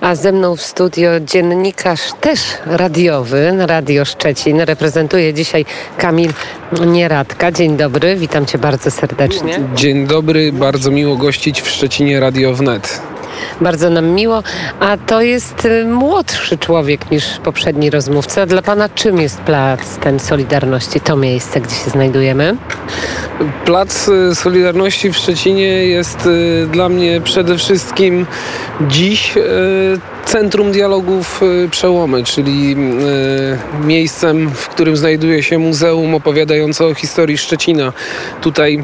a ze mną w studio dziennikarz też radiowy, Radio Szczecin. Reprezentuje dzisiaj Kamil Nieradka. Dzień dobry, witam cię bardzo serdecznie. Dzień dobry, bardzo miło gościć w Szczecinie Radio Wnet. Bardzo nam miło. A to jest y, młodszy człowiek niż poprzedni rozmówca. Dla pana czym jest plac ten Solidarności, to miejsce, gdzie się znajdujemy? Plac y, Solidarności w Szczecinie jest y, dla mnie przede wszystkim dziś centrum dialogów przełomy, czyli miejscem, w którym znajduje się muzeum opowiadające o historii Szczecina. Tutaj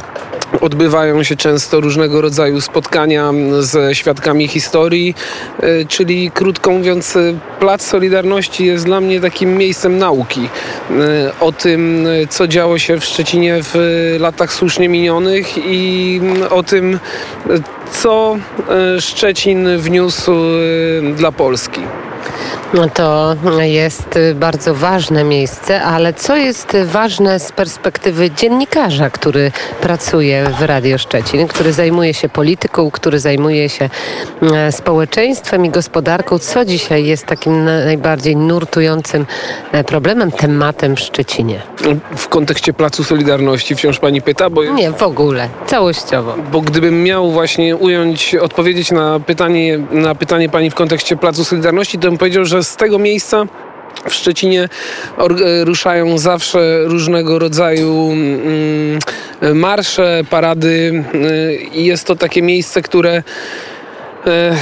Odbywają się często różnego rodzaju spotkania ze świadkami historii, e, czyli krótko mówiąc, e, Plac Solidarności jest dla mnie takim miejscem nauki e, o tym, co działo się w Szczecinie w latach słusznie minionych i o tym, co Szczecin wniósł dla Polski. No to jest bardzo ważne miejsce, ale co jest ważne z perspektywy dziennikarza, który pracuje w Radio Szczecin, który zajmuje się polityką, który zajmuje się e, społeczeństwem i gospodarką? Co dzisiaj jest takim najbardziej nurtującym e, problemem, tematem w Szczecinie? W kontekście Placu Solidarności wciąż pani pyta? Bo... Nie, w ogóle, całościowo. Bo gdybym miał właśnie ująć, odpowiedzieć na pytanie, na pytanie pani w kontekście Placu Solidarności, to bym powiedział, że z tego miejsca w Szczecinie ruszają zawsze różnego rodzaju mm, marsze, parady i jest to takie miejsce, które e, e,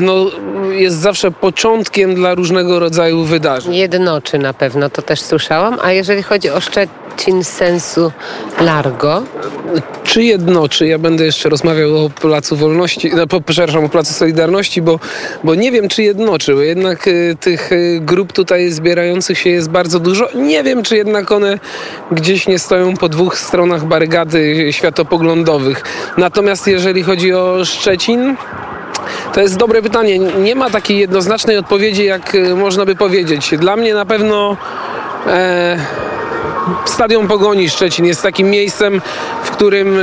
no, jest zawsze początkiem dla różnego rodzaju wydarzeń. Jednoczy na pewno, to też słyszałam. A jeżeli chodzi o Szczecin, Marcin sensu largo. Czy jednoczy? Ja będę jeszcze rozmawiał o Placu Wolności, no, przepraszam, o Placu Solidarności, bo, bo nie wiem, czy jednoczy, bo jednak y, tych y, grup tutaj zbierających się jest bardzo dużo. Nie wiem, czy jednak one gdzieś nie stoją po dwóch stronach barykady światopoglądowych. Natomiast jeżeli chodzi o Szczecin, to jest dobre pytanie. Nie ma takiej jednoznacznej odpowiedzi, jak y, można by powiedzieć. Dla mnie na pewno e, Stadion Pogoni Szczecin jest takim miejscem, którym e,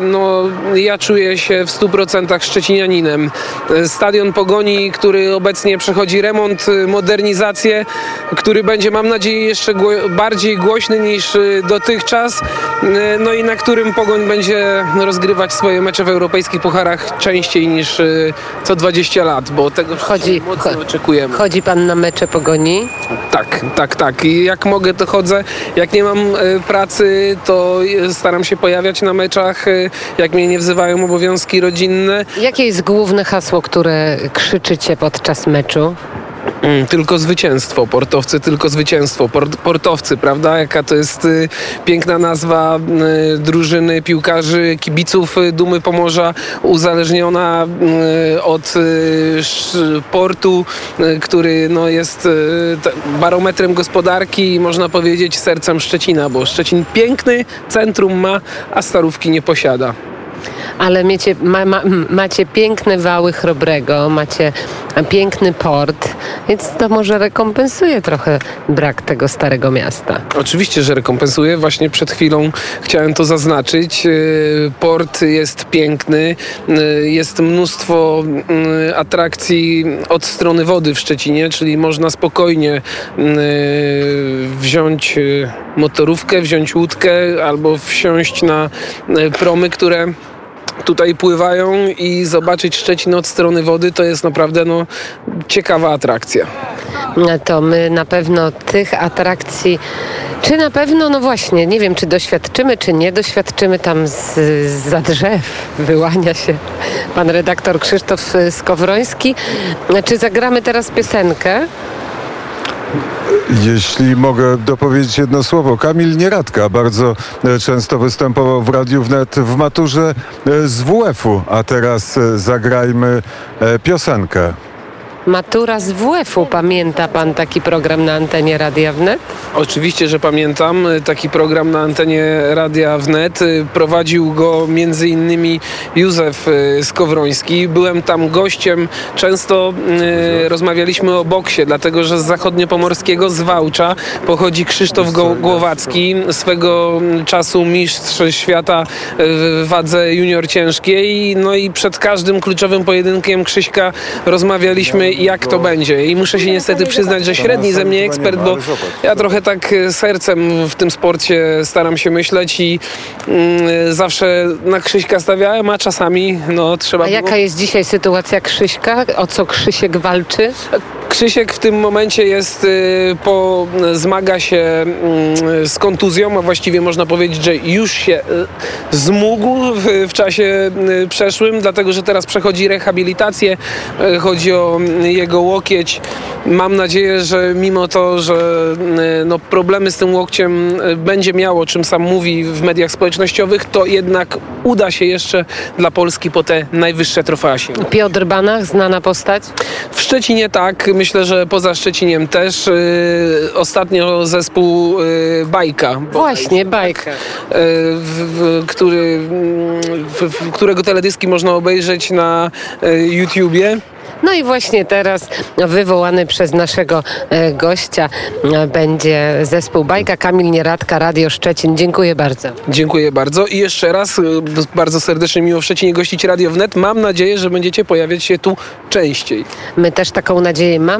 no, ja czuję się w 100% szczecinianinem. E, Stadion Pogoni, który obecnie przechodzi remont, e, modernizację, który będzie, mam nadzieję, jeszcze gło bardziej głośny niż dotychczas, no i na którym Pogoń będzie rozgrywać swoje mecze w europejskich pucharach częściej niż co 20 lat, bo tego chodzi, mocno oczekujemy. Chodzi pan na mecze Pogoni? Tak, tak, tak. I jak mogę, to chodzę. Jak nie mam pracy, to staram się pojawiać na meczach, e, jak mnie nie wzywają obowiązki rodzinne. Jakie jest główne hasło, które krzyczycie podczas meczu? Mm, tylko zwycięstwo, portowcy tylko zwycięstwo, Port, portowcy, prawda? Jaka to jest y, piękna nazwa y, drużyny piłkarzy, kibiców y, Dumy Pomorza, uzależniona y, od y, portu, y, który no, jest barometrem gospodarki i można powiedzieć sercem Szczecina, bo Szczecin piękny centrum ma, a starówki nie posiada ale macie, ma, ma, macie piękne wały Chrobrego, macie piękny port, więc to może rekompensuje trochę brak tego starego miasta. Oczywiście, że rekompensuje. Właśnie przed chwilą chciałem to zaznaczyć. E, port jest piękny, e, jest mnóstwo e, atrakcji od strony wody w Szczecinie, czyli można spokojnie wziąć motorówkę, wziąć łódkę albo wsiąść na promy, które tutaj pływają i zobaczyć Szczecin od strony wody to jest naprawdę no, ciekawa atrakcja. To my na pewno tych atrakcji, czy na pewno, no właśnie, nie wiem, czy doświadczymy, czy nie doświadczymy tam z, za drzew wyłania się pan redaktor Krzysztof Skowroński. Czy zagramy teraz piosenkę? Jeśli mogę dopowiedzieć jedno słowo. Kamil Nieradka bardzo e, często występował w Radiu Wnet w maturze e, z WF-u, a teraz e, zagrajmy piosenkę. Matura z WF-u. Pamięta pan taki program na antenie Radia Wnet? Oczywiście, że pamiętam. Taki program na antenie Radia Wnet. Prowadził go między innymi Józef y, Skowroński. Byłem tam gościem. Często y, rozmawialiśmy o boksie, dlatego że z zachodniopomorskiego, z Wałcza pochodzi Krzysztof Głowacki, swego czasu mistrz świata w wadze junior ciężkiej. No i przed każdym kluczowym pojedynkiem Krzyśka rozmawialiśmy jak to będzie. I muszę się niestety przyznać, że średni ze mnie ekspert, bo ja trochę tak e, sercem w tym sporcie staram się myśleć i mm, zawsze na Krzyśka stawiałem, a czasami no trzeba A było... jaka jest dzisiaj sytuacja Krzyśka? O co Krzysiek walczy? Krzysiek w tym momencie jest, y, po, zmaga się mm, z kontuzją, a właściwie można powiedzieć, że już się y, zmógł w, w czasie y, przeszłym, dlatego że teraz przechodzi rehabilitację. Chodzi o mm, jego łokieć. Mam nadzieję, że mimo to, że no, problemy z tym łokciem będzie miało, czym sam mówi w mediach społecznościowych, to jednak uda się jeszcze dla Polski po te najwyższe trofea sięgnąć. Piotr Banach, znana postać? W Szczecinie tak, myślę, że poza Szczeciniem też. Yy, ostatnio zespół yy, Bajka. Właśnie, bajka. Yy, w, w, który, mm, w, którego teledyski można obejrzeć na yy, YouTubie. No i właśnie teraz wywołany przez naszego e, gościa e, będzie zespół Bajka. Kamil Nieradka, Radio Szczecin. Dziękuję bardzo. Dziękuję bardzo i jeszcze raz yy, bardzo serdecznie miło w Szczecinie gościć Radio Wnet. Mam nadzieję, że będziecie pojawiać się tu częściej. My też taką nadzieję mamy.